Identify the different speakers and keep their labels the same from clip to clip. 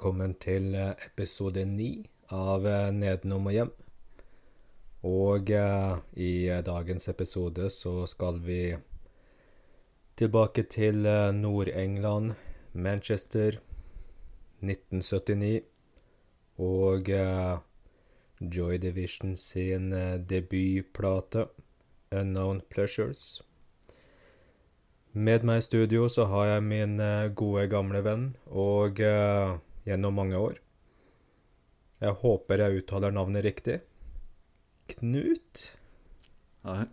Speaker 1: Velkommen til eh, episode ni av eh, Nedenom og hjem. Og eh, i dagens episode så skal vi tilbake til Nord-England, Manchester, 1979. Og Joy Division sin debutplate, 'Unknown Pleasures'. Med meg i studio så har jeg min gode, gamle venn, og eh, gjennom mange år Jeg håper jeg uttaler navnet riktig. Knut?
Speaker 2: Nei.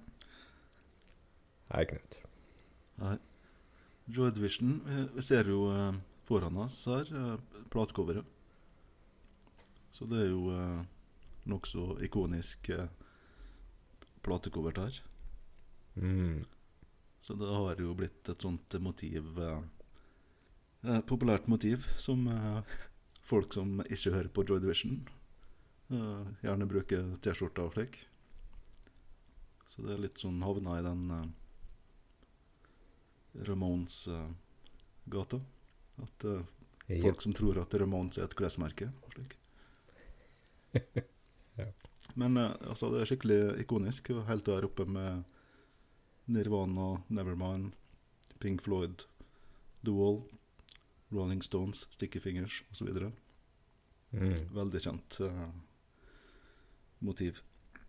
Speaker 1: Hei, Knut.
Speaker 2: Nei. Joy Division. Vi, vi ser jo eh, foran oss her eh, platecoveret. Så det er jo eh, nokså ikonisk eh, platecover her.
Speaker 1: Mm.
Speaker 2: Så det har jo blitt et sånt motiv eh, eh, Populært motiv som eh, folk som ikke hører på Joy Division, eh, gjerne bruker T-skjorta og slik. Så det er litt sånn havna i den eh, Ramones-gata. At eh,
Speaker 1: Ja.
Speaker 2: folk som tror at Ramones er et klesmerke og slik.
Speaker 1: Ja.
Speaker 2: Men altså, det er skikkelig ikonisk. Helt der oppe med Nirvana, Nevermind, Pink Floyd, The Wall, Rolling Stones, Sticky Fingers osv.
Speaker 1: Mm.
Speaker 2: Veldig kjent uh, motiv.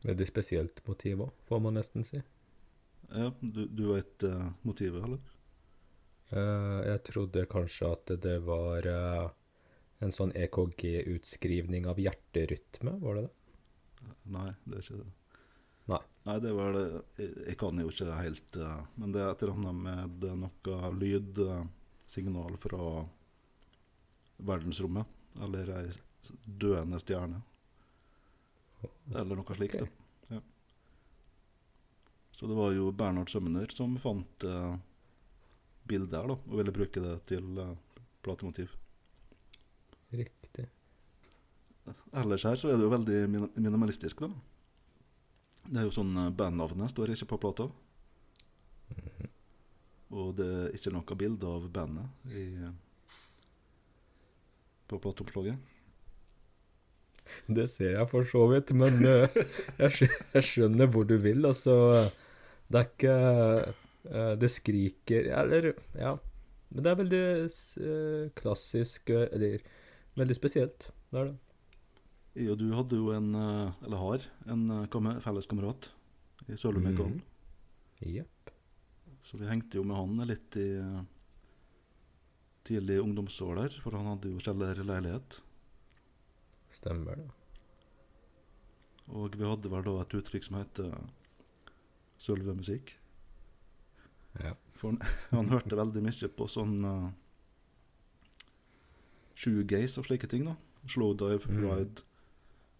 Speaker 1: Veldig spesielt motiv òg, får man nesten si.
Speaker 2: Ja, du, du vet uh, motivet, eller?
Speaker 1: Uh, jeg trodde kanskje at det var uh, en sånn EKG-utskrivning av hjerterytme, var det det?
Speaker 2: Nei, det er ikke det.
Speaker 1: Nei.
Speaker 2: Nei, det var det. Jeg, jeg kan jo ikke helt Men det er et eller annet med noe lydsignal fra verdensrommet. Eller ei døende stjerne. Eller noe slikt.
Speaker 1: Okay.
Speaker 2: da. Ja. Så det var jo Bernhard Sømmener som fant uh, bildet her, da, og ville bruke det til uh, platemotiv.
Speaker 1: Riktig.
Speaker 2: Ellers her så er det jo veldig min minimalistisk, da. Det er jo sånn eh, Bandnavnet står ikke på plata. Og det er ikke noe bilde av bandet i, på plateoppslaget?
Speaker 1: Det ser jeg for så vidt, men eh, jeg, skjønner hvor du vil. Altså, det er ikke eh, Det skriker Eller, ja. Men det er veldig eh, klassisk Eller veldig spesielt. Det er det.
Speaker 2: Jeg og du hadde jo en, eller har, en felles kamerat i Sølum
Speaker 1: Mm. Jepp.
Speaker 2: Så vi hengte jo med han litt i tidlig ungdomsår der, for han hadde jo kjellerleilighet.
Speaker 1: Stemmer det.
Speaker 2: Og vi hadde vel da et uttrykk som heter sølvemusikk.
Speaker 1: Ja.
Speaker 2: For han, han hørte veldig mye på sånn uh, shoegaze og slike ting. da. Slowdive,
Speaker 1: Mm.
Speaker 2: ride,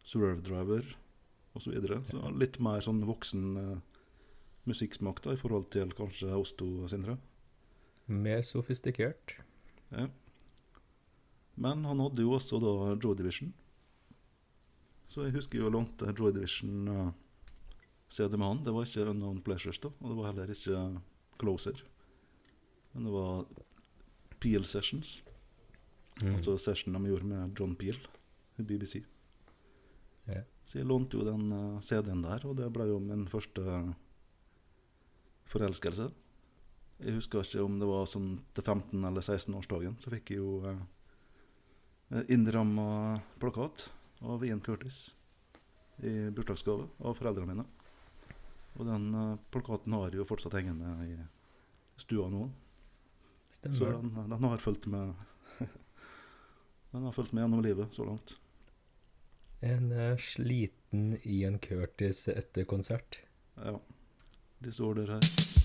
Speaker 2: swerve driver osv. Så, videre. så litt mer sånn voksen uh, musikksmak da, i forhold til kanskje oss to, Sindre.
Speaker 1: Mer sofistikert.
Speaker 2: Ja. Men han hadde jo også da Joy Division. Så jeg husker jo jeg lånte Joy Division uh, CD med han. Det var ikke Unknown Pleasures, da. Og det var heller ikke Closer. Men det var Peel Sessions.
Speaker 1: Mm.
Speaker 2: Altså session de gjorde med John Peel i BBC.
Speaker 1: Yeah.
Speaker 2: Så jeg lånte jo den uh, CD-en der, og det ble jo min første forelskelse. Jeg husker ikke om det var sånn til 15- eller 16-årsdagen, så fikk jeg jo eh, innramma plakat av Ian Curtis i bursdagsgave av foreldrene mine. Og den eh, plakaten har jeg jo fortsatt hengende i stua nå. Så den, den har fulgt med Den har fulgt med gjennom livet så langt.
Speaker 1: En eh, sliten Ian Curtis etter konsert.
Speaker 2: Ja. De står der her.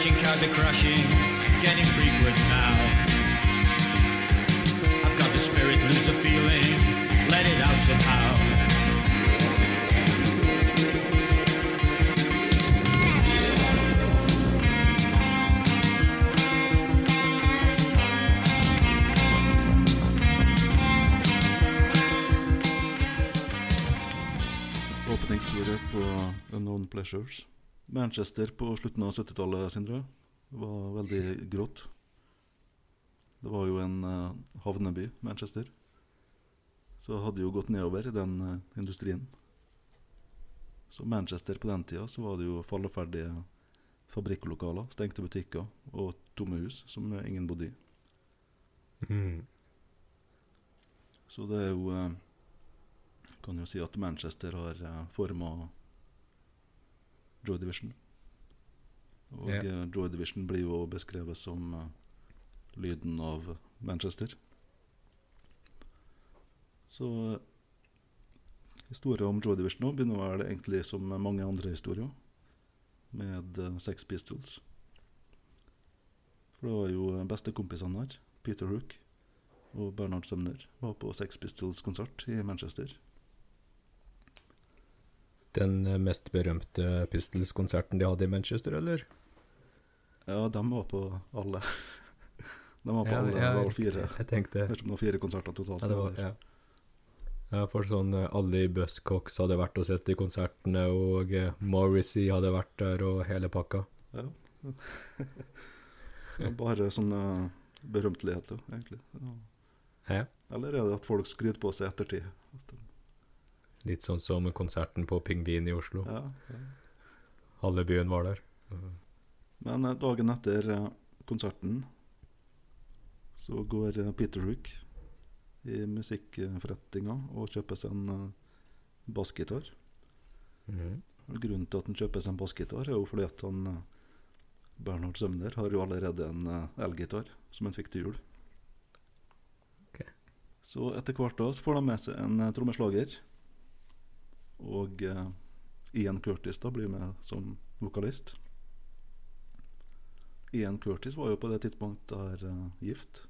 Speaker 3: Are cars are crashing, getting frequent now. I've got the spirit, lose the feeling, let it out somehow.
Speaker 2: opening Åpningssporet på Unknown Pleasures. Manchester på slutten av 70-tallet, Sindre, var veldig grått. Det var jo en uh, havneby, Manchester. Så hadde jo gått nedover i den uh, industrien. Så Manchester på den tida så var det jo falleferdige fabrikklokaler, stengte butikker og tomme hus som ingen bodde i.
Speaker 1: Mm.
Speaker 2: Så det er jo uh, Kan jo si at Manchester har uh, forma Joy Division. Og eh, Joy Division blir jo beskrevet som eh, lyden av Manchester. Så eh, historien om Joy Division nå begynner det egentlig som mange andre historier, med eh, Sex Pistols. For det var jo bestekompisene her, Peter Hook og Bernhard Sømner, var på Sex Pistols-konsert i Manchester.
Speaker 1: Den eh, mest berømte Pistols-konserten de hadde i Manchester, eller?
Speaker 2: Ja, de var på alle. De var på
Speaker 1: Ja,
Speaker 2: alle,
Speaker 1: ja,
Speaker 2: var fire.
Speaker 1: Jeg tenkte
Speaker 2: Jeg det var fire konserter totalt.
Speaker 1: Ja, det var, ja. ja, for sånn eh, alle i Buzzcocks hadde vært og sett de konsertene, og eh, Morrissey hadde vært der, og hele pakka.
Speaker 2: Ja. Bare sånne berømteligheter, egentlig. Ja.
Speaker 1: Ja.
Speaker 2: Eller er det at folk skryter på seg ettertid?
Speaker 1: Litt sånn som konserten på Pingvin i Oslo.
Speaker 2: Ja, ja.
Speaker 1: Halve byen var der.
Speaker 2: Men eh, dagen etter eh, konserten så går eh, Peter Hook i musikkforretninga og kjøper seg en bassgitar. Mm. Grunnen til at han kjøper seg en bassgitar, er jo fordi at han Bernhard Sømner har jo allerede en elgitar som han fikk til jul.
Speaker 1: Okay.
Speaker 2: Så etter hvert da så får de med seg en trommeslager. Og eh, Ian Curtis da blir med som vokalist. Ian Curtis var jo på det tidspunktet der uh, gift.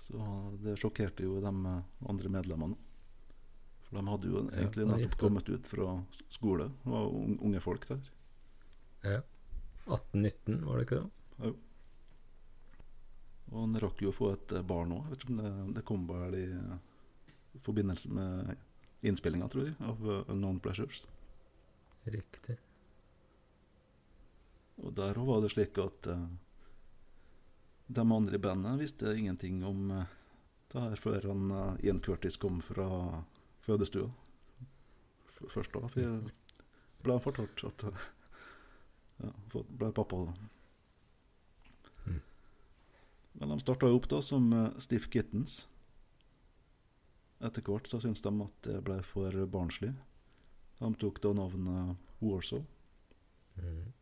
Speaker 2: Så det sjokkerte jo de eh, andre medlemmene. For de hadde jo egentlig nettopp kommet ut fra skole. Det var un- unge folk der.
Speaker 1: Ja. 1819, var det ikke det?
Speaker 2: Og han rakk jo å få et eh, barn òg. Det, det kom vel i forbindelse med innspillinga, tror jeg, av eh, Unknown Pleasures.
Speaker 1: Riktig.
Speaker 2: Og der òg var det slik at uh, de andre i bandet visste ingenting om uh, det her før han uh, Ian Curtis kom fra fødestua. Først da f- ble han fortalt at uh, ja, ble pappa da.
Speaker 1: Mm.
Speaker 2: Men de starta jo opp da som eh, Stiff Kittens. Etter hvert så syntes de at det ble for barnslig. De tok da navnet Warsaw.
Speaker 1: Mhm.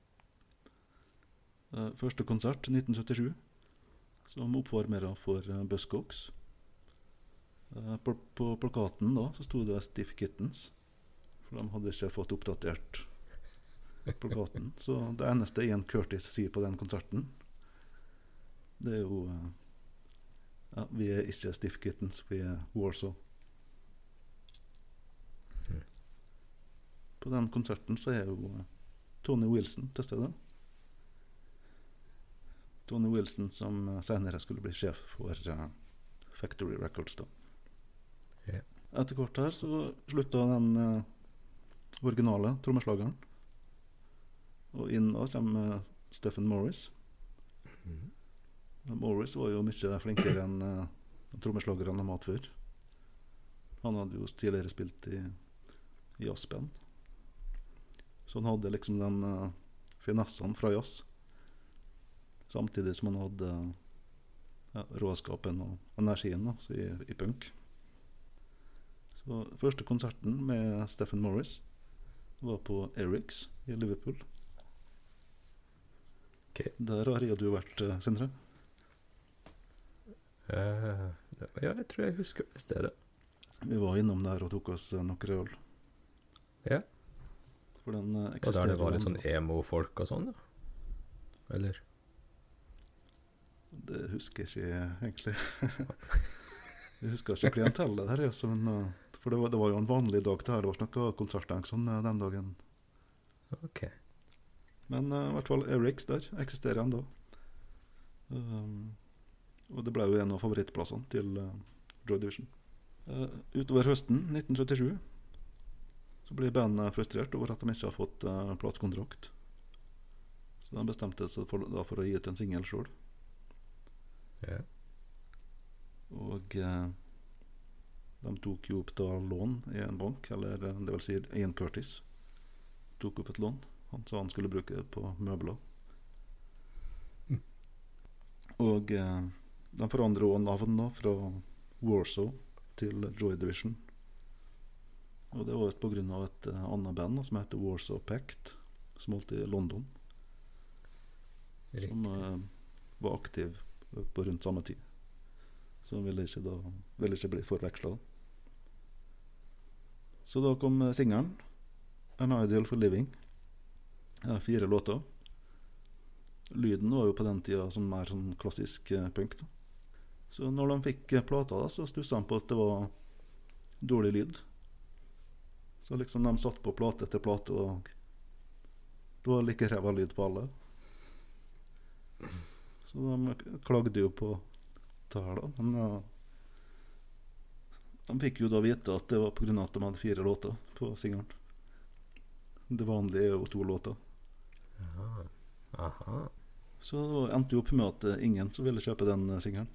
Speaker 2: Eh, Første konsert 1977, som oppvarmere for eh, Buzzcocks. Eh, På, på plakaten da så sto det 'Stiff Kittens', for de hadde ikke fått oppdatert plakaten. Så det eneste Ian Curtis sier på den konserten, det er jo ja, Vi er ikke Stiff Kittens, vi er Warsaw. På den konserten så er jo eh, Tony Wilson til stede. Tony Wilson som eh, senere skulle bli sjef for uh, Factory Records. da.
Speaker 1: Yeah.
Speaker 2: Etter hvert her så slutta den uh, originale trommeslageren. Og inn da kommer uh, Stephen Morris.
Speaker 1: Mhm.
Speaker 2: Morris var jo mye flinkere enn uh, trommeslagerne de hadde før. Han hadde jo tidligere spilt i, i jazzband. Så han hadde liksom den uh, finessene fra jazz. Samtidig som han hadde ja, råskapen og energien da, så i, i punk. Så første konserten med Stephen Morris var på Erics i Liverpool.
Speaker 1: Okay.
Speaker 2: Der har jeg og du vært, eh, Sindre.
Speaker 1: Uh, ja, jeg tror jeg husker det stedet.
Speaker 2: Vi var innom der og tok oss noen øl.
Speaker 1: Ja.
Speaker 2: For den eksisterer.
Speaker 1: Og der det var litt sånn emo-folk og sånn, ja. Eller?
Speaker 2: Det husker jeg ikke egentlig. jeg husker ikke klientellet der, altså, men, eh, for det var, det var jo en vanlig dag til her. Det var ikke noe konsertdag sånn eh, den dagen.
Speaker 1: Ok.
Speaker 2: Men eh, i hvert fall Erics der eksisterer ennå. Um, og det ble jo en av favorittplassene til uh, Joy Division. Uh, utover høsten 1977 så blir bandet frustrert over at de ikke har fått uh, platekontrakt. Så de bestemte seg for, da for å gi ut en singel sjøl.
Speaker 1: Yeah.
Speaker 2: Og uh, de tok jo opp da lån i en bank, eller eh, det vil si Ian Curtis tok opp et lån. Han sa han skulle bruke det på møbler.
Speaker 1: Mm.
Speaker 2: Og uh, de forandrer også navn da, fra Warsaw til Joy Division. Og det var pga. på grunn av et eh, annet band som heter Warsaw Pact, som holdt i London, som
Speaker 1: Riktig.
Speaker 2: eh, var aktiv på rundt samme tid. Så han ville ikke, da, ville ikke bli forveksla. Så da kom eh, singelen, 'An Ideal for Living'. Fire låter. Lyden var jo på den tida sånn mer sånn klassisk punk. da. Så når de fikk plata, da, så stussa de på at det var dårlig lyd. Så liksom de satt på plate etter plate, og det var like ræva lyd på alle. Så de klagde jo på da. Men eh, de fikk jo da vite at det var pga. at de hadde fire låter på singelen. Det vanlige er jo to låter.
Speaker 1: Aha. Aha.
Speaker 2: Så det endte jo opp med at ingen som ville kjøpe den singelen.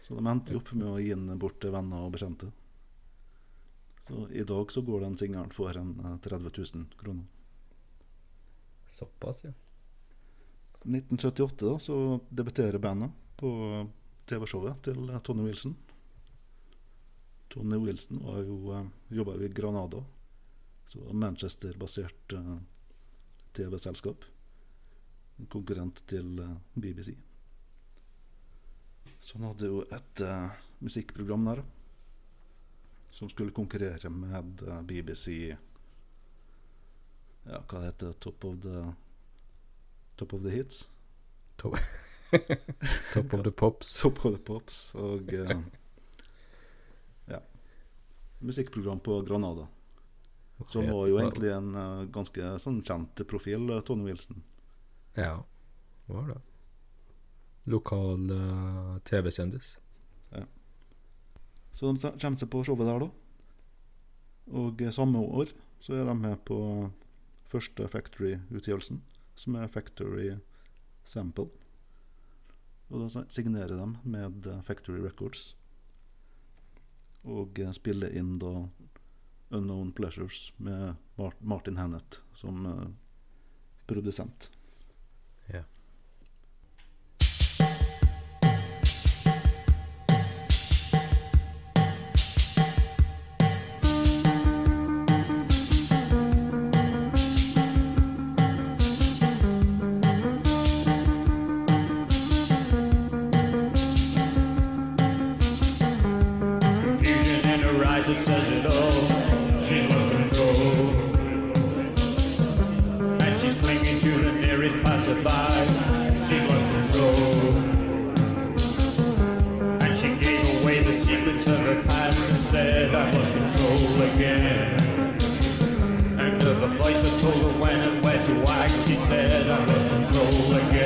Speaker 2: Så de endte jo opp med å gi den bort til venner og bekjente. Så i dag så går den singelen for en eh, 30 000 kroner.
Speaker 1: Såpass, ja.
Speaker 2: 1978 da, så debuterer bandet på TV-showet til eh, Tony Wilson. Tony Wilson var jo, eh, jobba jo i Granada, så Manchester-basert eh, TV-selskap. En konkurrent til eh, BBC. Så han hadde jo et uh, musikkprogram der, da, som skulle konkurrere med eh, BBC Ja, hva det heter Top of the Top of the Hits?
Speaker 1: Top of the Pops.
Speaker 2: Top of the Pops og eh, Ja. Musikkprogram på Granada. Som var jo egentlig en eh, ganske sånn kjent profil, Tone Wilson.
Speaker 1: Ja, var det. Lokal uh, TV-kjendis.
Speaker 2: Så de kommer seg på showet der, da. Og eh, samme år så er de med på første Factory-utgivelsen, som er Factory Sample. Og da signerer de med eh, Factory Records. Og eh, spiller inn da Unknown Pleasures med Martin Hennett som produsent.
Speaker 3: She's lost control. And she gave away the secrets of her past and said, I lost control again. And a voice that told her when and where to act, she said I've lost control again.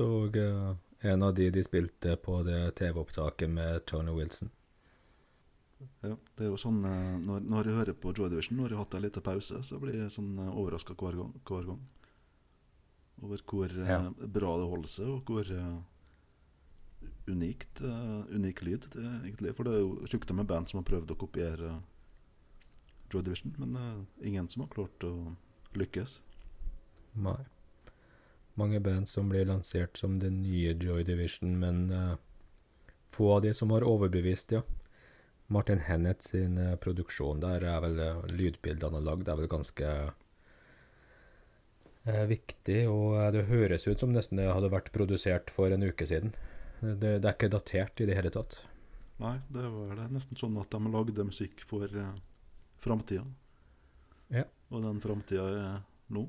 Speaker 1: Og eh, en av de de spilte på det TV-opptaket med Tony Wilson.
Speaker 2: Ja, det er jo sånn eh, når, når jeg hører på Joy Division, når jeg har hatt en liten pause, så blir jeg sånn overraska hver, hver gang. Over hvor eh,
Speaker 1: Ja.
Speaker 2: bra det holder seg, og hvor eh, unikt, uh, unik lyd det er egentlig. For det er jo tjukt med band som har prøvd å kopiere Joy Division, men eh, ingen som har klart å lykkes.
Speaker 1: Nei. Mange band som blir lansert som det nye Joy Division, men uh, få av de som har overbevist, ja. Martin Hennett sin uh, produksjon der er vel uh, lydbildene han har lagd, er vel ganske eh, viktig, og eh, det høres ut som nesten det hadde vært produsert for en uke siden. Det, det er ikke datert i det hele tatt.
Speaker 2: Nei, det var det nesten sånn at de lagde musikk for uh, framtida.
Speaker 1: Ja.
Speaker 2: Og den framtida er nå.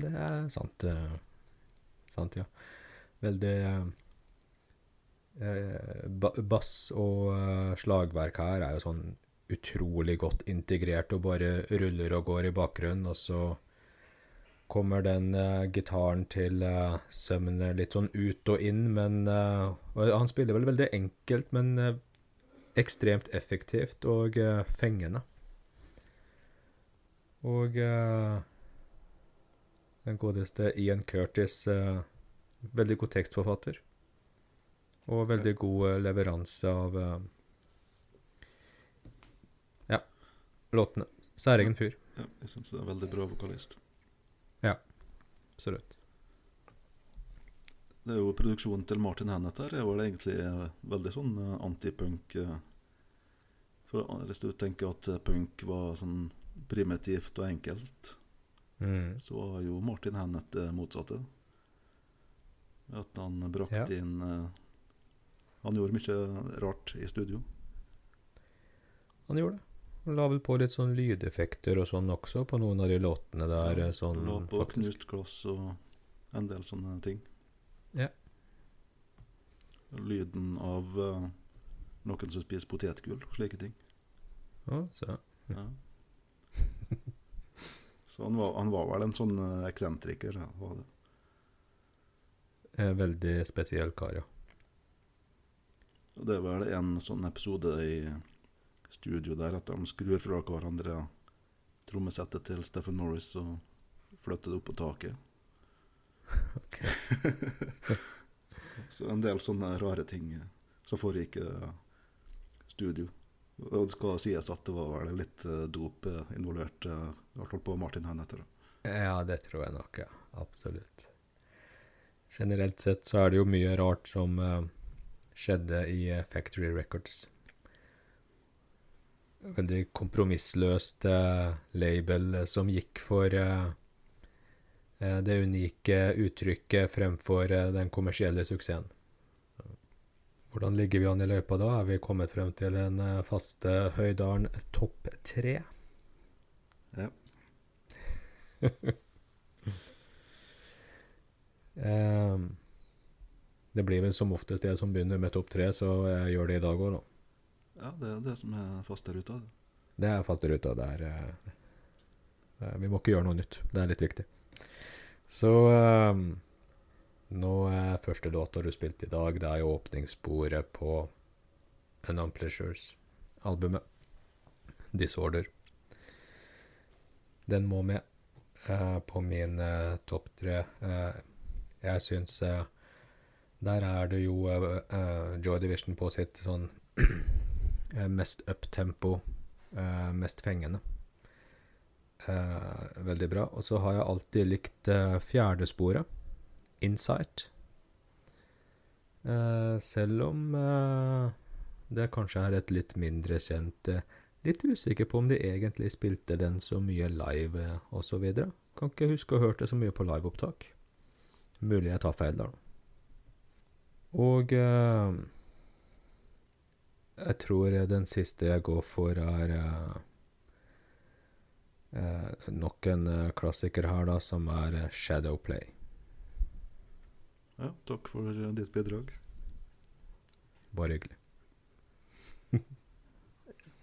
Speaker 1: Det er sant. eh, sant, ja. Veldig eh, Bass og eh, slagverk her er jo sånn utrolig godt integrert og bare ruller og går i bakgrunnen, og så kommer den uh, gitaren til uh, sømmen litt sånn ut og inn, men uh, og Han spiller vel veldig enkelt, men uh, ekstremt effektivt og fengende. Og den godeste Ian Curtis, eh, veldig god tekstforfatter. Og veldig god eh, leveranse av eh, Ja, låtene. Særegen fyr.
Speaker 2: Ja, jeg syns det er veldig bra vokalist.
Speaker 1: Ja, Absolutt.
Speaker 2: Det er jo Produksjonen til Martin Hennett her er vel egentlig veldig sånn antipunk. For Hvis du tenker at punk var sånn primitivt og enkelt,
Speaker 1: Mm.
Speaker 2: så var jo Martin Hennett det motsatte. At han brakte
Speaker 1: Ja.
Speaker 2: inn eh, Han gjorde mye rart i studio.
Speaker 1: Han gjorde det. Han la vel på litt sånn lydeffekter og sånn også på noen av de låtene der.
Speaker 2: Ja,
Speaker 1: sånn
Speaker 2: La på
Speaker 1: faktisk.
Speaker 2: knust glass og en del sånne ting.
Speaker 1: Ja.
Speaker 2: Lyden av uh, noen som spiser potetgull slike ting.
Speaker 1: Ja, så.
Speaker 2: Ja. Så han var, han var vel en sånn eh, eksentriker. Var det.
Speaker 1: Eh, veldig spesiell kar, ja.
Speaker 2: Det er vel en sånn episode i studio der at de skrur fra hverandre trommesettet til Stephen Norris og flytter det opp på taket. Så en del sånne rare ting eh, som foregikk i studio. Og det skal sies at det var vel litt eh, dop eh, involvert, eh, i hvert fall på Martin Hennetter.
Speaker 1: Ja, det tror jeg nok, ja. Absolutt. Generelt sett så er det jo mye rart som skjedde i Factory Records. Veldig kompromissløst eh, label som gikk for det unike uttrykket fremfor den kommersielle suksessen. Hvordan ligger vi an i løypa da? Er vi kommet frem til en eh, faste Høydalen topp tre?
Speaker 2: Ja.
Speaker 1: um, det blir vel som oftest jeg som begynner med topp tre, så jeg gjør det i dag òg, da.
Speaker 2: Ja, det er det som er faste ruta. det.
Speaker 1: Er faste ruta. Det er eh, Vi må ikke gjøre noe nytt. Det er litt viktig. Så ehm, nå er første låta du spilte i dag, det er jo åpningssporet på Unknown Pleasures-albumet. Disorder. Den må med eh, på min eh, topp tre. Eh, jeg syns eh, Der er det jo eh, eh, Joy Division på sitt sånn eh, mest uptempo, eh, mest fengende. Eh, veldig bra. Og så har jeg alltid likt eh, fjerde sporet, Insight. Uh, selv om uh, det kanskje er et litt mindre kjent uh, Litt usikker på om de egentlig spilte den så mye live uh, osv. Kan ikke huske å ha hørt det så mye på liveopptak. Mulig jeg tar feil der. Og jeg tror den siste jeg går for, er nok en klassiker her, da, som er Shadowplay.
Speaker 2: Ja, takk for eh, ditt bidrag.
Speaker 1: Bare hyggelig.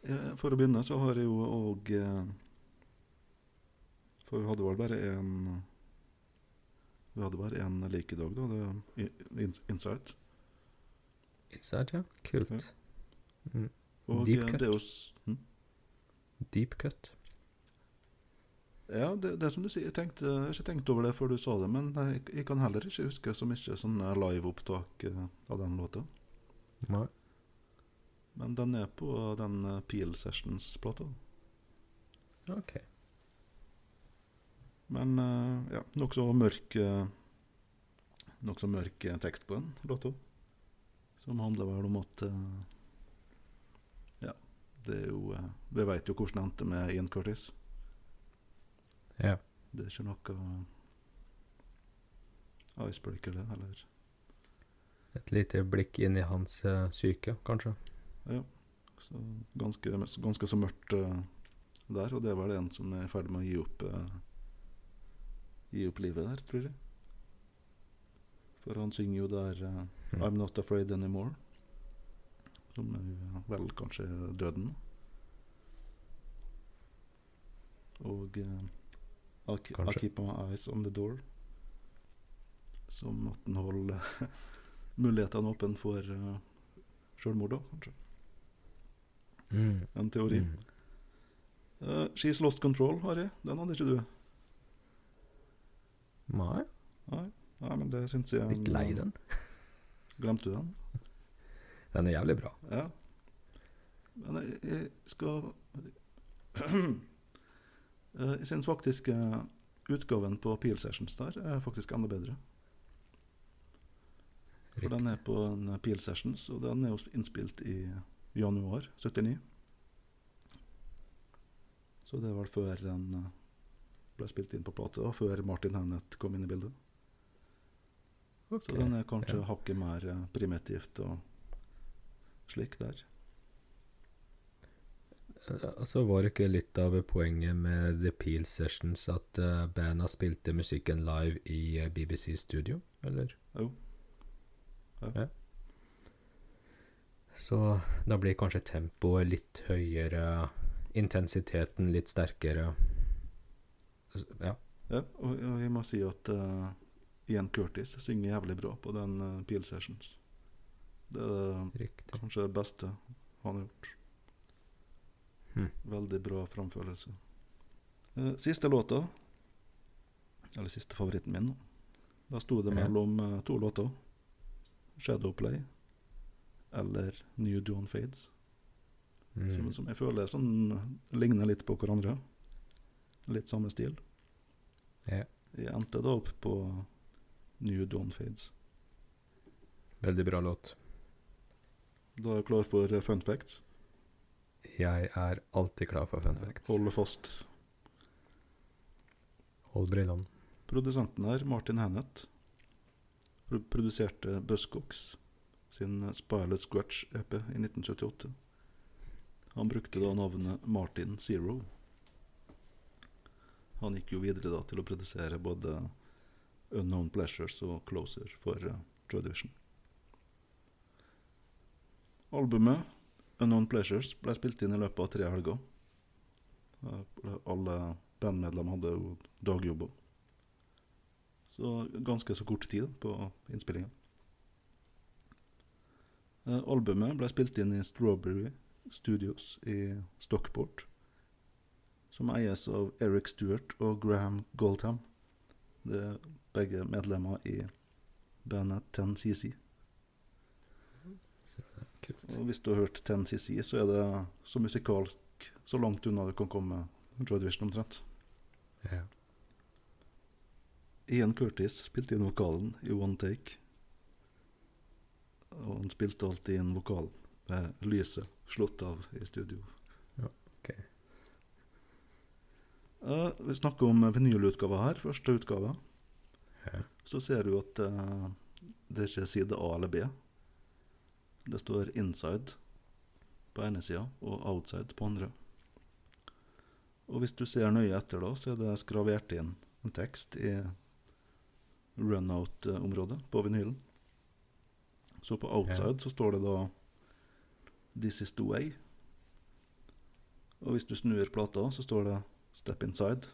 Speaker 2: Eh, For å begynne så har jeg jo òg For vi hadde vel bare én Vi hadde bare én lik i dag, da. Det er Insight.
Speaker 1: Inside, ja. Kult.
Speaker 2: Ja.
Speaker 1: Mm.
Speaker 2: Og
Speaker 1: Deep
Speaker 2: eh,
Speaker 1: cut.
Speaker 2: jo hm?
Speaker 1: Deep cut.
Speaker 2: Ja, det, det er som du sier. Jeg, tenkte, jeg har ikke tenkt over det før du sa det, men jeg, jeg kan heller ikke huske så mye sånn liveopptak eh, av den låta.
Speaker 1: Nei.
Speaker 2: Men den er på den eh, Peel Sessions-plata.
Speaker 1: OK.
Speaker 2: Men eh, ja, nokså mørk Nokså mørk eh, tekst på den låta. Som handler vel om at eh, Ja, det er jo eh, Vi veit jo hvordan det endte med Ian Curtis.
Speaker 1: Ja.
Speaker 2: Det er ikke noe icebreaker, det, eller
Speaker 1: Et lite blikk inn i hans syke, kanskje.
Speaker 2: Ja. Så ganske, ganske så mørkt uh, der, og det er vel en som er i ferd med å gi opp uh, Gi opp livet der, tror jeg. For han synger jo der uh,
Speaker 1: Mm.
Speaker 2: I'm Not Afraid Anymore. Som er vel kanskje døden. Og I, ke- I Keep My Eyes On The Door. Som at den holder mulighetene åpne for uh, sjølmord, da, kanskje.
Speaker 1: Mm.
Speaker 2: En teori.
Speaker 1: Mm.
Speaker 2: Uh, She's Lost Control har jeg. Den hadde ikke du.
Speaker 1: Nei,
Speaker 2: Nei, Nei men det syns jeg
Speaker 1: litt lei den.
Speaker 2: Glemte du den?
Speaker 1: Den er jævlig bra.
Speaker 2: Ja. Men jeg, jeg skal Eh, Jeg syns faktisk eh, utgaven på Peel Sessions der er faktisk enda bedre. For den er på en eh, Peel Sessions, og den er jo innspilt i januar 79. Så det var før den eh, ble spilt inn på plate, og før Martin Hannett kom inn i bildet.
Speaker 1: Okay.
Speaker 2: Så den er kanskje
Speaker 1: ja.
Speaker 2: hakket mer eh, primitivt og slik der.
Speaker 1: Eh, Altså Var det ikke litt av poenget med The Peel Sessions at uh, banda spilte musikken live i eh, BBC Studio, eller?
Speaker 2: Jo.
Speaker 1: Så da blir kanskje tempoet litt høyere, intensiteten litt sterkere. Ja.
Speaker 2: Ja, og, og jeg må si at uh, Ian Curtis synger jævlig bra på den uh, Peel Sessions. Det er det kanskje det beste han har gjort.
Speaker 1: Hm.
Speaker 2: Veldig bra framførelse. Eh, siste låta, eller siste favoritten min, da. sto det mellom eh, to låter. Shadowplay eller New Dawn Fades. Som,
Speaker 1: Mm.
Speaker 2: som jeg føler sånn ligner litt på hverandre. Litt samme stil.
Speaker 1: Yeah.
Speaker 2: Jeg endte da opp på New Dawn Fades.
Speaker 1: Veldig bra låt.
Speaker 2: Da er jeg klar for eh, fun facts.
Speaker 1: Jeg er alltid klar for fun facts.
Speaker 2: Hold fast.
Speaker 1: Hold brillene.
Speaker 2: Produsenten her, Martin Hannett, pro- produserte Buzzcocks, sin Spilot Scratch EP i 1978. Han brukte da navnet Martin Zero. Han gikk jo videre da til å produsere både Unknown Pleasures og Closer for uh, Joy Division. Albumet Unknown Pleasures ble spilt inn i løpet av tre helger. Eh, Alle bandmedlemmer hadde jo dagjobber. Så ganske så kort tid på innspillinga. Eh, Albumet ble spilt inn i Strawberry Studios i Stockport, som eies av Eric Stewart og Graham Goldham. Det er begge medlemmer i bandet 10cc.
Speaker 1: Så det er kult.
Speaker 2: Og hvis du har hørt 10cc, så er det så musikalsk så langt unna du kan komme Joy Division omtrent.
Speaker 1: Ja.
Speaker 2: Ian Curtis spilte inn vokalen i One Take. Og han spilte alltid inn vokalen med lyset slått av i studio.
Speaker 1: Ja, ok.
Speaker 2: Uh, vi snakker om vinylutgava her, første utgave.
Speaker 1: Ja.
Speaker 2: Så ser du at uh, det er ikke side A eller B. Det står 'inside' på ene sida og 'outside' på andre. Og hvis du ser nøye etter, da, så er det skravert inn en tekst i runout-området på vinylen. Så på 'outside' så står det da 'This is the way'. Og hvis du snur plata, så står det 'Step inside'.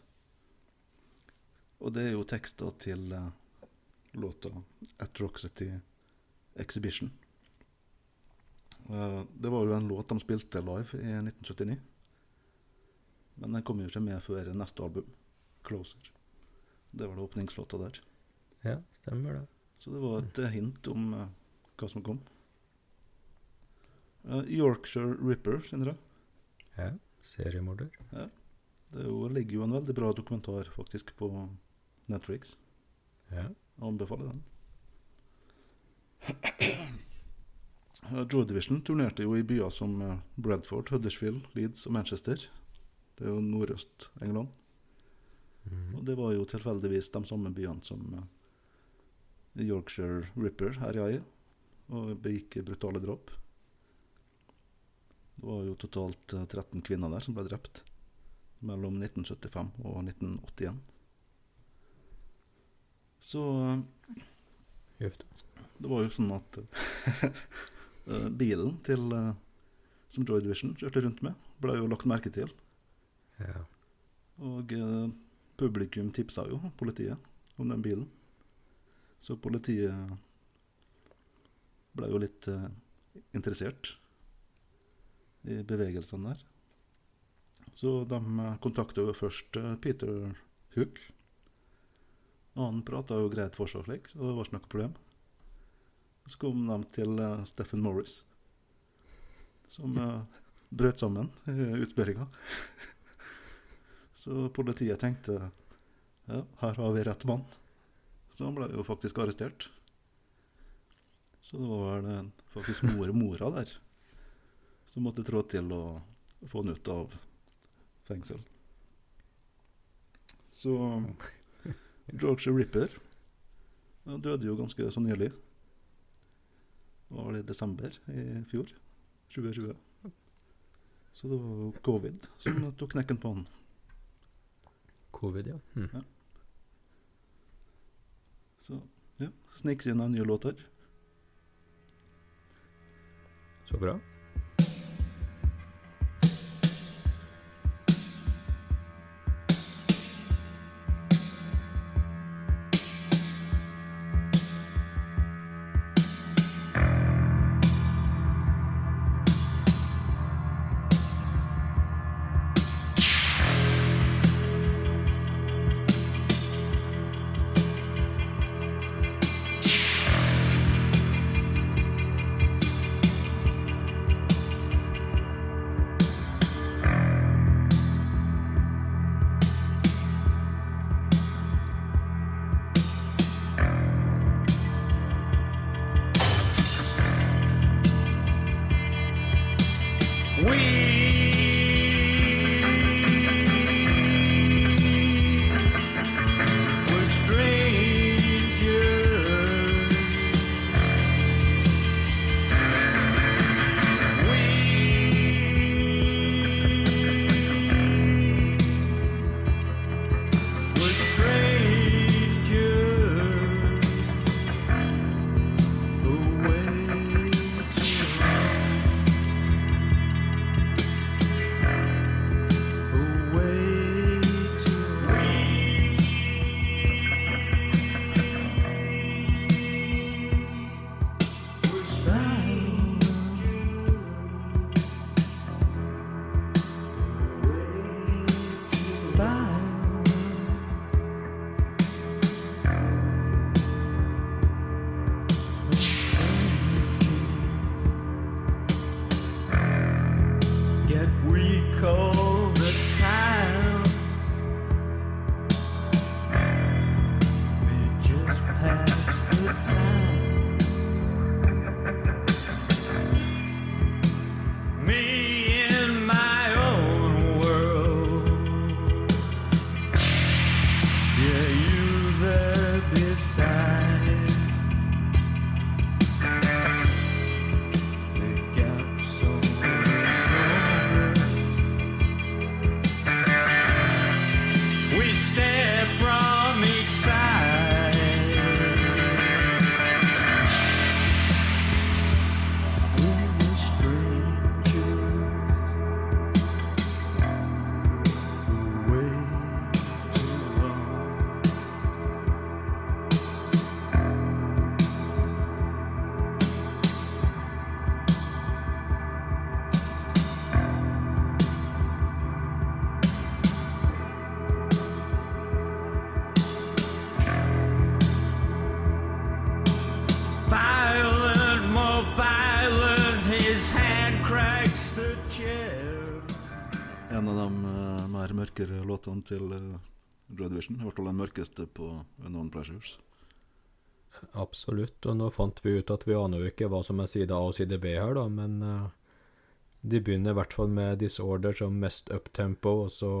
Speaker 2: Og det er jo tekster til eh, låta 'Atrocity Exhibition'. Eh, det var jo en låt de spilte live i 1979. Men den kom jo ikke med før neste album, 'Closer'. Det var det åpningslåta der.
Speaker 1: ja, stemmer det.
Speaker 2: Så det var et hint om eh, hva som kom. Eh, Yorkshire Ripper, kjenner du?
Speaker 1: Ja, seriemorder.
Speaker 2: Det er jo, ligger jo en veldig bra dokumentar faktisk på Netflix.
Speaker 1: Ja.
Speaker 2: Jeg anbefaler den. Eh, Joy Division turnerte jo i byer som eh, Bradford, Huddersfield, Leeds og Manchester. Det er jo nordøst-England.
Speaker 1: Mm.
Speaker 2: Og det var jo tilfeldigvis de samme byene som eh, Yorkshire Ripper herja i, og begikk brutale drap. Det var jo totalt eh, 13 kvinner der som ble drept mellom 1975 og 1981. Så eh, det var jo sånn at bilen til eh, som Joy Division kjørte rundt med, ble jo lagt merke til.
Speaker 1: Ja.
Speaker 2: Og eh, publikum tipsa jo politiet om den bilen. Så politiet ble jo litt eh, interessert i bevegelsene der. Så de eh, kontakta jo først eh, Peter Hook. Og han prata jo greit for seg slik, så det var ikke noe problem. Så kom de til Steffen Stephen Morris, som eh, brøt sammen i utspørringa. Så politiet tenkte ja, her har vi rett mann. Så han ble jo faktisk arrestert. Så det var vel eh, faktisk mor og mora der som måtte trå til å få han ut av fengsel. Så George Ripper døde jo ganske så nylig. Det var det i desember i fjor. 2020. Så det var covid som tok knekken på han.
Speaker 1: Covid, ja. Hm.
Speaker 2: Så ja, sniks inn en nye låter.
Speaker 1: Så bra.
Speaker 2: We til Joy Division. I hvert fall den mørkeste på Unknown Pleasures.
Speaker 1: Absolutt, og nå fant vi ut at vi aner jo ikke hva som er side A og side B her, da, men eh, de begynner i hvert fall med Disorder som mest uptempo, og så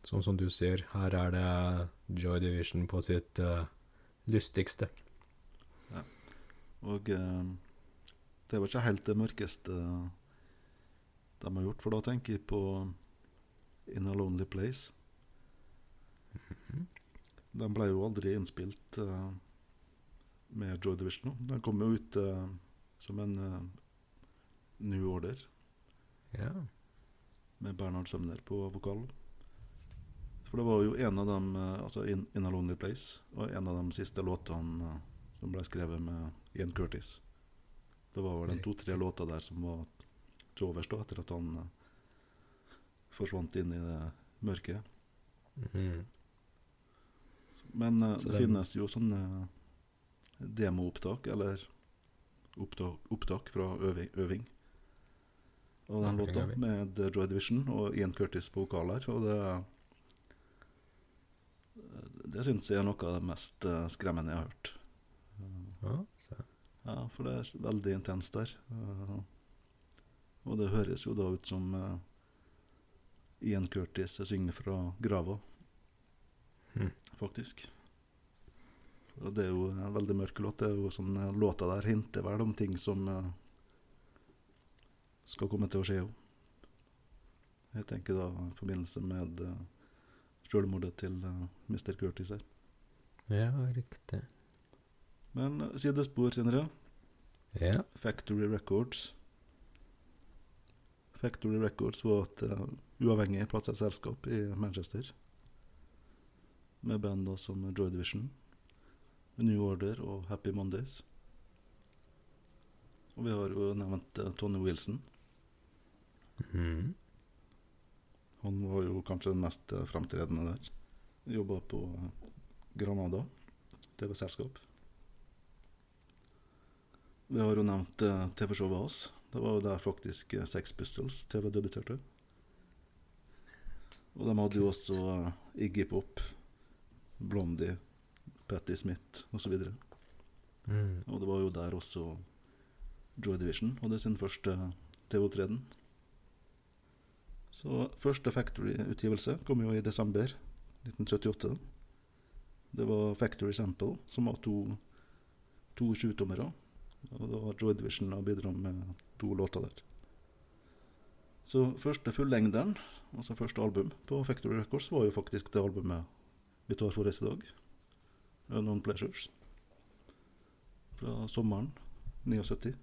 Speaker 1: Sånn som du sier, her er det Joy Division på sitt uh, lystigste.
Speaker 2: Og uh, det var ikke helt det mørkeste de har gjort, for da tenker jeg på In a Lonely Place. Den ble jo aldri innspilt uh, med Joy Division. nå. Den kom jo ut uh, som en uh, New Order
Speaker 1: Ja.
Speaker 2: med Bernhard Sømner på vokal. For det var jo en av dem, altså In, In a Lonely Place, og en av de siste låtene som ble skrevet med Ian Curtis. Det var vel den to-tre låta der som var til overs da, etter at han forsvant inn i det mørket.
Speaker 1: Mm.
Speaker 2: Men
Speaker 1: uh,
Speaker 2: det finnes jo sånne demoopptak, eller opptak, opptak fra øving. øving. Og den låta med Joy Division og Ian Curtis på vokaler. og det Det syns jeg er noe av det mest eh, skremmende jeg har hørt.
Speaker 1: Ja,
Speaker 2: for det er veldig intenst der. Eh, og det høres jo da ut som eh, Ian Curtis synger fra grava,
Speaker 1: Mhm.
Speaker 2: faktisk. Og det er jo en veldig mørk låt. Det er jo sånn eh, Låta der hinter vel om ting som eh, skal komme til å skje òg. Jeg tenker da i forbindelse med uh, selvmordet til eh, Mr. Curtis her.
Speaker 1: ja, riktig.
Speaker 2: Men uh, sidespor, Sindre.
Speaker 1: Ja.
Speaker 2: Factory Records. Factory Records var et uavhengig plateselskap i Manchester. Med band som Joy Division, New Order og Happy Mondays. Og vi har jo nevnt uh, Tony Wilson.
Speaker 1: Mm.
Speaker 2: Han var jo kanskje den mest uh, fremtredende der. Jobba på uh, Granada TV-selskap. Vi har jo nevnt TV-showet hans. Det var jo der faktisk Sex Pistols TV debuterte. Og de hadde jo også uh, Iggy Pop, Blondie, Patti Smith osv.
Speaker 1: Mm.
Speaker 2: Og det var jo der også Joy Division hadde sin første TV-opptreden. Så første Factory-utgivelse kom jo i desember 1978. Det var Factory Sample, som var to, to 20-tommere. Og da har Joy Division bidratt bidro med to låter der. Så første fullengderen, altså første album på Factory Records, var jo faktisk det albumet vi tar for oss i dag. Unknown Pleasures. Fra sommeren 79.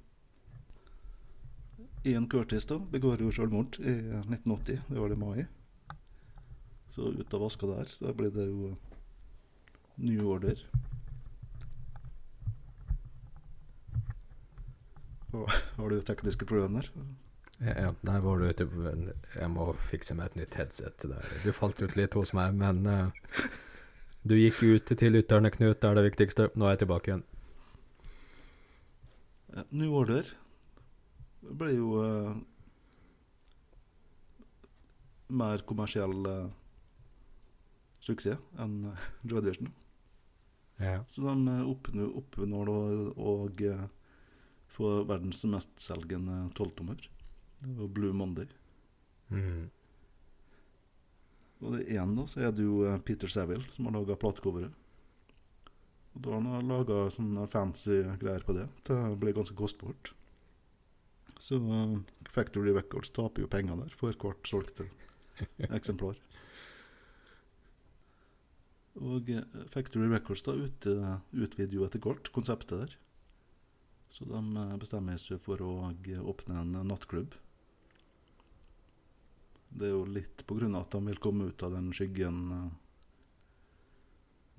Speaker 2: Ian Curtis da begår jo selvmord i 1980, det var det mai. Så ut av vaska der, da blir det jo New Order. Har du tekniske problemer?
Speaker 1: Ja, der var du ute på Jeg må fikse meg et nytt headset til deg. Du falt ut litt hos meg, men uh, du gikk ut til lytterne, Knut. Det er det viktigste. Nå er jeg tilbake igjen.
Speaker 2: Ja, New Order det ble jo uh, mer kommersiell uh, suksess enn Joy Division.
Speaker 1: Ja.
Speaker 2: Så de oppnå- oppnår å få verdens mestselgende tolvtommer. Det var Blue Monday.
Speaker 1: Mm.
Speaker 2: Og det én, da, så er det jo eh, Peter Saville som har laga platecoveret. Og da har han laga sånne fancy greier på det. Det ble ganske kostbart. Så uh, Factory Records taper jo penger der for hvert solgte eksemplar. Og eh, Factory Records da ut, utvider jo etter hvert konseptet der. Så de bestemmer seg for å åpne en nattklubb. Det er jo litt på grunn av at han vil komme ut av den skyggen eh,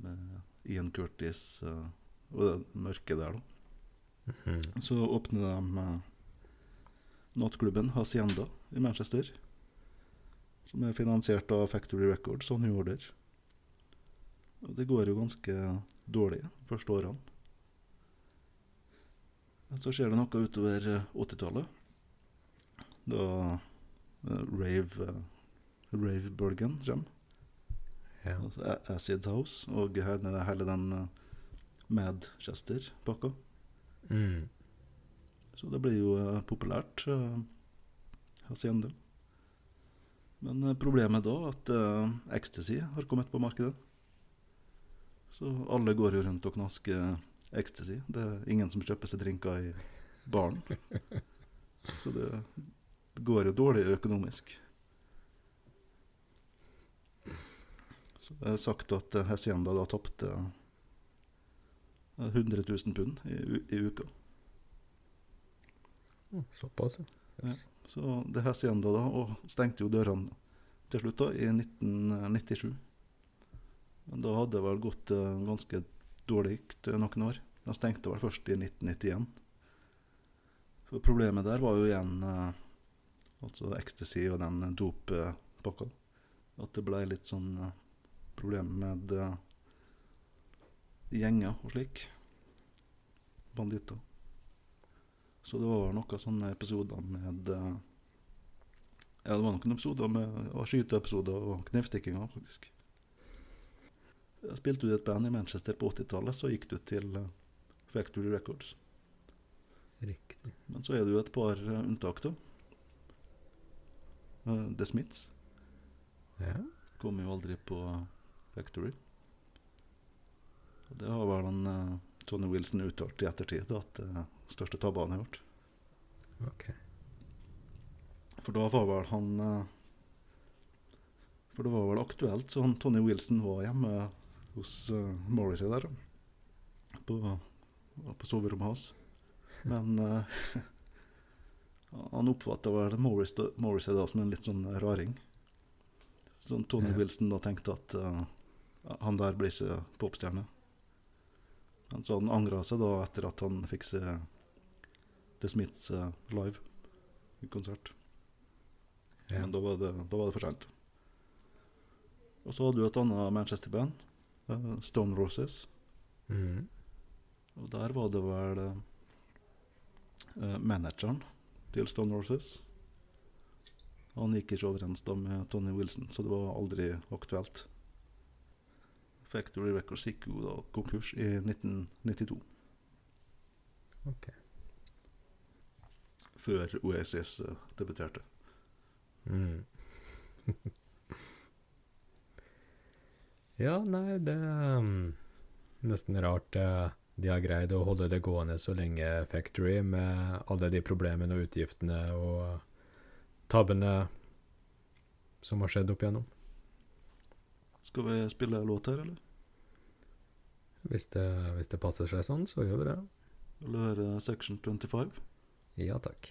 Speaker 2: med Ian Curtis eh, og det mørke der, da.
Speaker 1: Mhm.
Speaker 2: Så åpner de eh, nattklubben Hacienda i Manchester. Som er finansiert av Factory Records og New Order. Og det går jo ganske dårlig de første årene. Men så skjer det noe utover eh, 80-tallet. Da rave uh, Rave-bølgen kommer.
Speaker 1: Ja.
Speaker 2: Altså Acid House og hele, hele den uh, Madchester-pakka.
Speaker 1: Mm.
Speaker 2: Så det blir jo eh, populært. Hacienda. Men eh, problemet da er at eh, ecstasy har kommet på markedet. Så alle går jo rundt og knasker ecstasy. Det er ingen som kjøper seg drinker i baren. Så det, det går jo dårlig økonomisk. Så det er sagt at eh, Hacienda da tapte eh, 100 000 pund i, i uka.
Speaker 1: Såpass, ja.
Speaker 2: Så det Hacienda da, og stengte jo dørene til slutt da, i 1997. Men da hadde det vel gått eh, ganske dårlig noen år. De stengte vel først i 1991. For problemet der var jo igjen eh, altså ecstasy og den doppakka. At det ble litt sånn uh, problem med uh, gjenger og slik. Banditter. Så det var noen sånne episoder med uh, Ja, det var noen episoder med og skyteepisoder og knivstikkinger, faktisk. Jeg spilte du i et band i Manchester på 80-tallet, så gikk du til Factory Records.
Speaker 1: Riktig.
Speaker 2: Men så er det jo et par unntak, da. Eh, The Smiths
Speaker 1: Ja.
Speaker 2: kom jo aldri på Factory. Og det har vel en, uh, Tony Wilson uttalt i ettertid, at det uh, største tabben han har gjort.
Speaker 1: Okay.
Speaker 2: For da var vel han uh, For det var vel aktuelt, så han Tony Wilson var hjemme hos Morrissey der. På, på soverommet hans. Men eh, han oppfatta vel Morris Morris da som en litt sånn raring. Så Tony
Speaker 1: Ja.
Speaker 2: Wilson da tenkte at uh, han der blir ikke popstjerne. Så han angra seg da etter at han fikk se The Smiths eh, live i konsert.
Speaker 1: Ja.
Speaker 2: Men da var det, da var det for sent. Og så hadde du et annet Manchester-band, eh, Stone Roses.
Speaker 1: Mm.
Speaker 2: Og der var det vel eh, manageren til Stone Roses. Han gikk ikke overens da med Tony Wilson, så det var aldri aktuelt. Factory Records gikk jo da konkurs i 1992,
Speaker 1: Ok.
Speaker 2: før Oasis eh, debuterte.
Speaker 1: Mm. ja, nei, det er um, nesten rart eh, de har greid å holde det gående så lenge Factory, med alle de problemene og utgiftene og tabbene som har skjedd opp igjennom.
Speaker 2: Skal vi spille låt her, eller?
Speaker 1: Hvis det, hvis det passer seg sånn, så gjør vi det.
Speaker 2: Vil du høre Section 25?
Speaker 1: Ja takk.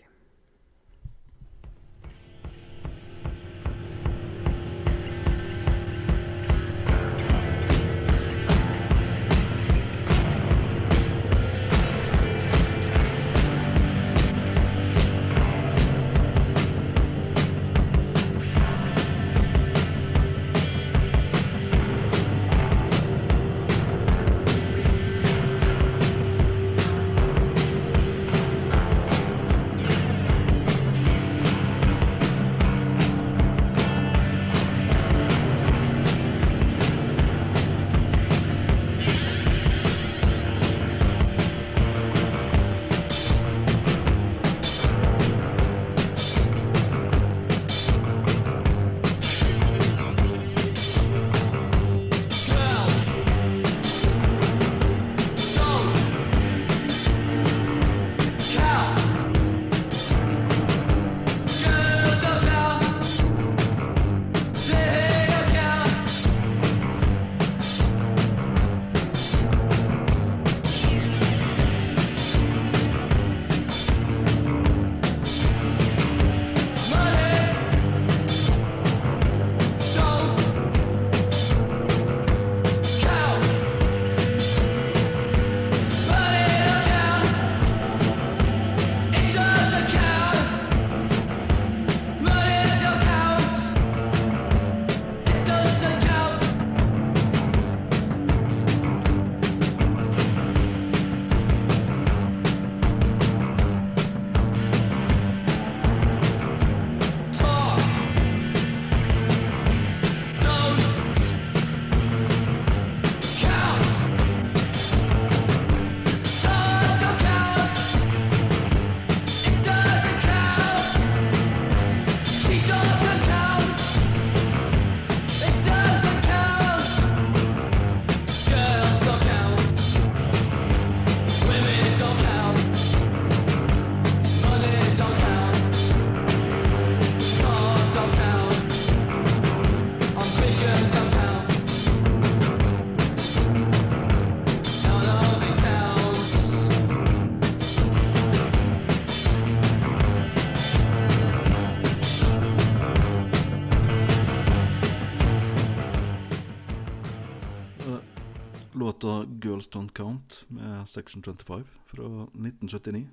Speaker 2: 'Girls Don't Count' med Section 25 fra 1979.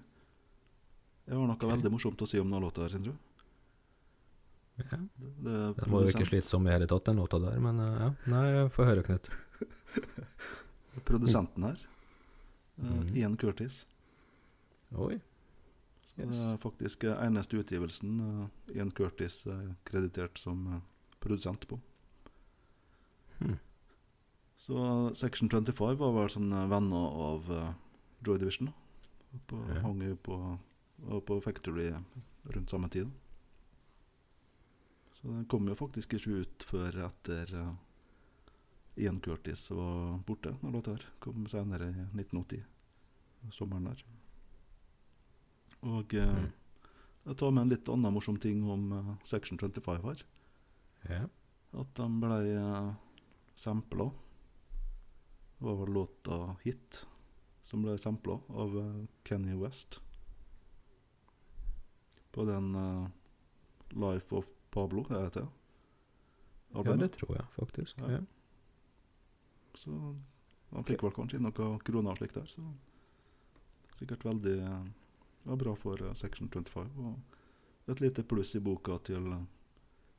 Speaker 2: Jeg har noe veldig morsomt å si om denne låta her, Sindre.
Speaker 1: Ja.
Speaker 2: Det, det
Speaker 1: Den var jo ikke slitsom i hele tatt, den låta der, men eh, ja. Nei, få høre, Knut.
Speaker 2: Produsenten her,
Speaker 1: Mhm.
Speaker 2: Ian Curtis.
Speaker 1: Oi.
Speaker 2: Så Det er faktisk eh, eneste utgivelsen Ian Curtis er kreditert som produsent på. Så Section 25 var vel sånne venner av eh, Joy Division. På,
Speaker 1: Ja.
Speaker 2: Hang jo på, på Factory rundt samme tid. Så den kom jo faktisk ikke ut før etter uh, Ian Curtis var borte. Den låta her kom senere i 1980. Sommeren der. Og
Speaker 1: uh,
Speaker 2: jeg tar med en litt annen morsom ting om uh, Section 25 her.
Speaker 1: Ja.
Speaker 2: At de ble uh, sampla. Var vel låta 'Hit' som ble sampla av eh, Kenny West. På den uh, 'Life of Pablo', det Albumet.
Speaker 1: ja, det tror jeg faktisk.
Speaker 2: Ja.
Speaker 1: Ja.
Speaker 2: Så han fikk vel kanskje inn noen kroner og slikt der. Så sikkert veldig eh, ja, bra for uh, Section 25. Og et lite pluss i boka til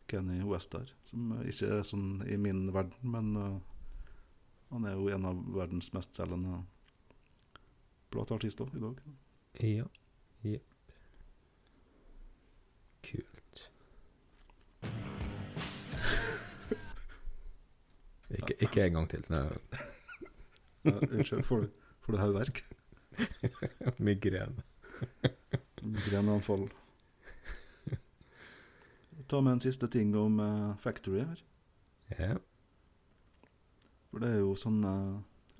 Speaker 2: Kenny West der, som ikke er sånn i min verden, men eh, han er jo en av verdens mestselgende plateartister i dag.
Speaker 1: Ja. Jepp. Kult. Ikke, ikke en gang til.
Speaker 2: Unnskyld, får du, får du hodeverk?
Speaker 1: migrene.
Speaker 2: Migreneanfall. Ta med en siste ting om uh, Factory her.
Speaker 1: Ja.
Speaker 2: For det er jo sånne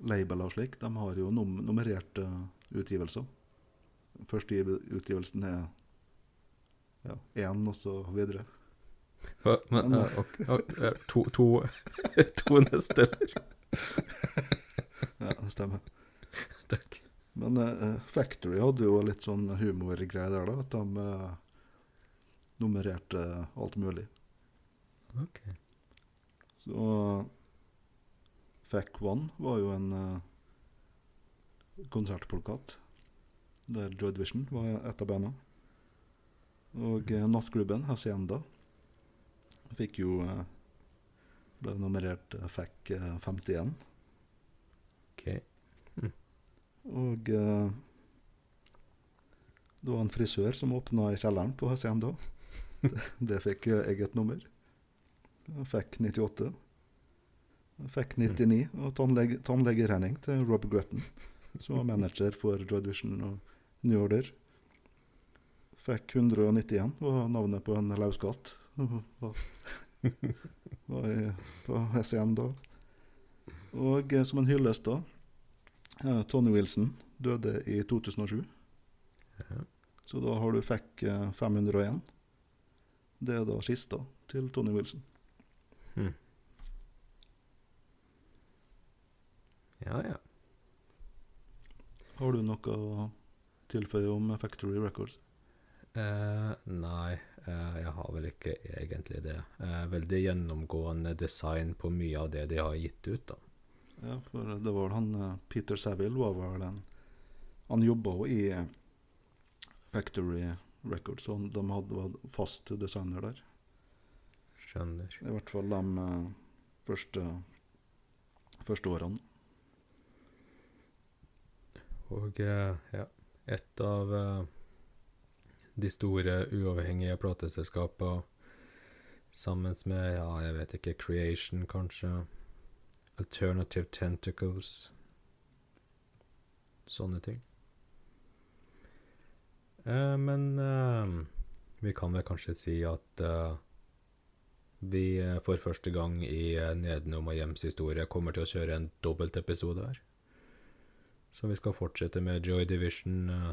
Speaker 2: labeler og slik, de har jo num nummererte utgivelser. Første utgivelsen er ja, én, og så videre.
Speaker 1: Hå, Men,
Speaker 2: Men-
Speaker 1: uh, okay, ok, eh, to, to, to neste?
Speaker 2: Ja, det stemmer.
Speaker 1: Takk.
Speaker 2: Men uh, Factory hadde jo litt sånn humorgreier der, da. At de uh, nummererte alt mulig.
Speaker 1: Ok.
Speaker 2: Så Fac One var jo en uh, konsertplakat der Joy Division var et av bandene. Og uh, nattklubben Hacienda fikk jo uh, ble nummerert Fac eh, 51.
Speaker 1: Ok.
Speaker 2: Og eh, det var en frisør som åpna i kjelleren på Hacienda. Det, det fikk eget nummer. Fikk 98. Fikk 99 og tannlege, tannlegeregning til Rob Grutton, som var manager for Joy Division og New Order. Fikk 191, var navnet på en lauskatt. Var, på Hacienda. Og eh, som en hyllest da, Eh, Tony Wilson døde i 2007, så da har du fikk eh, 501. Det er da kista til Tony Wilson.
Speaker 1: Hm. Ja, ja.
Speaker 2: Har du noe å tilføye om Factory Records?
Speaker 1: Eh, nei, eh, jeg har vel ikke egentlig det. Eh, veldig gjennomgående design på mye av det de har gitt ut, da.
Speaker 2: Ja, for det var han eh, Peter Saville var vel den Han jobba jo i eh, Factory Records, så de hadde vært fast designer der.
Speaker 1: Skjønner.
Speaker 2: I hvert fall de eh, første, første årene.
Speaker 1: Og eh, ja, et av eh, de store uavhengige plateselskapene sammen med, ja, jeg vet ikke, Creation kanskje, Alternative Tentacles, sånne ting. Eh, men eh, vi kan vel kanskje si at eh, vi eh, for første gang i Nedenom og Hjems historie kommer til å kjøre en dobbeltepisode her. Så vi skal fortsette med Joy Division uh,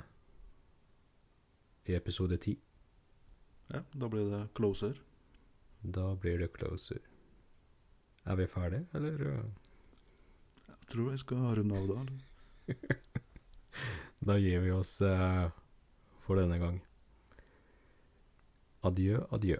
Speaker 1: i episode 10.
Speaker 2: Ja, da blir det Closer.
Speaker 1: Da blir det closer. Er vi ferdige, eller? eh?
Speaker 2: Jeg tror jeg skal runde av da.
Speaker 1: Da gir vi oss uh, for denne gang. Adjø, adjø.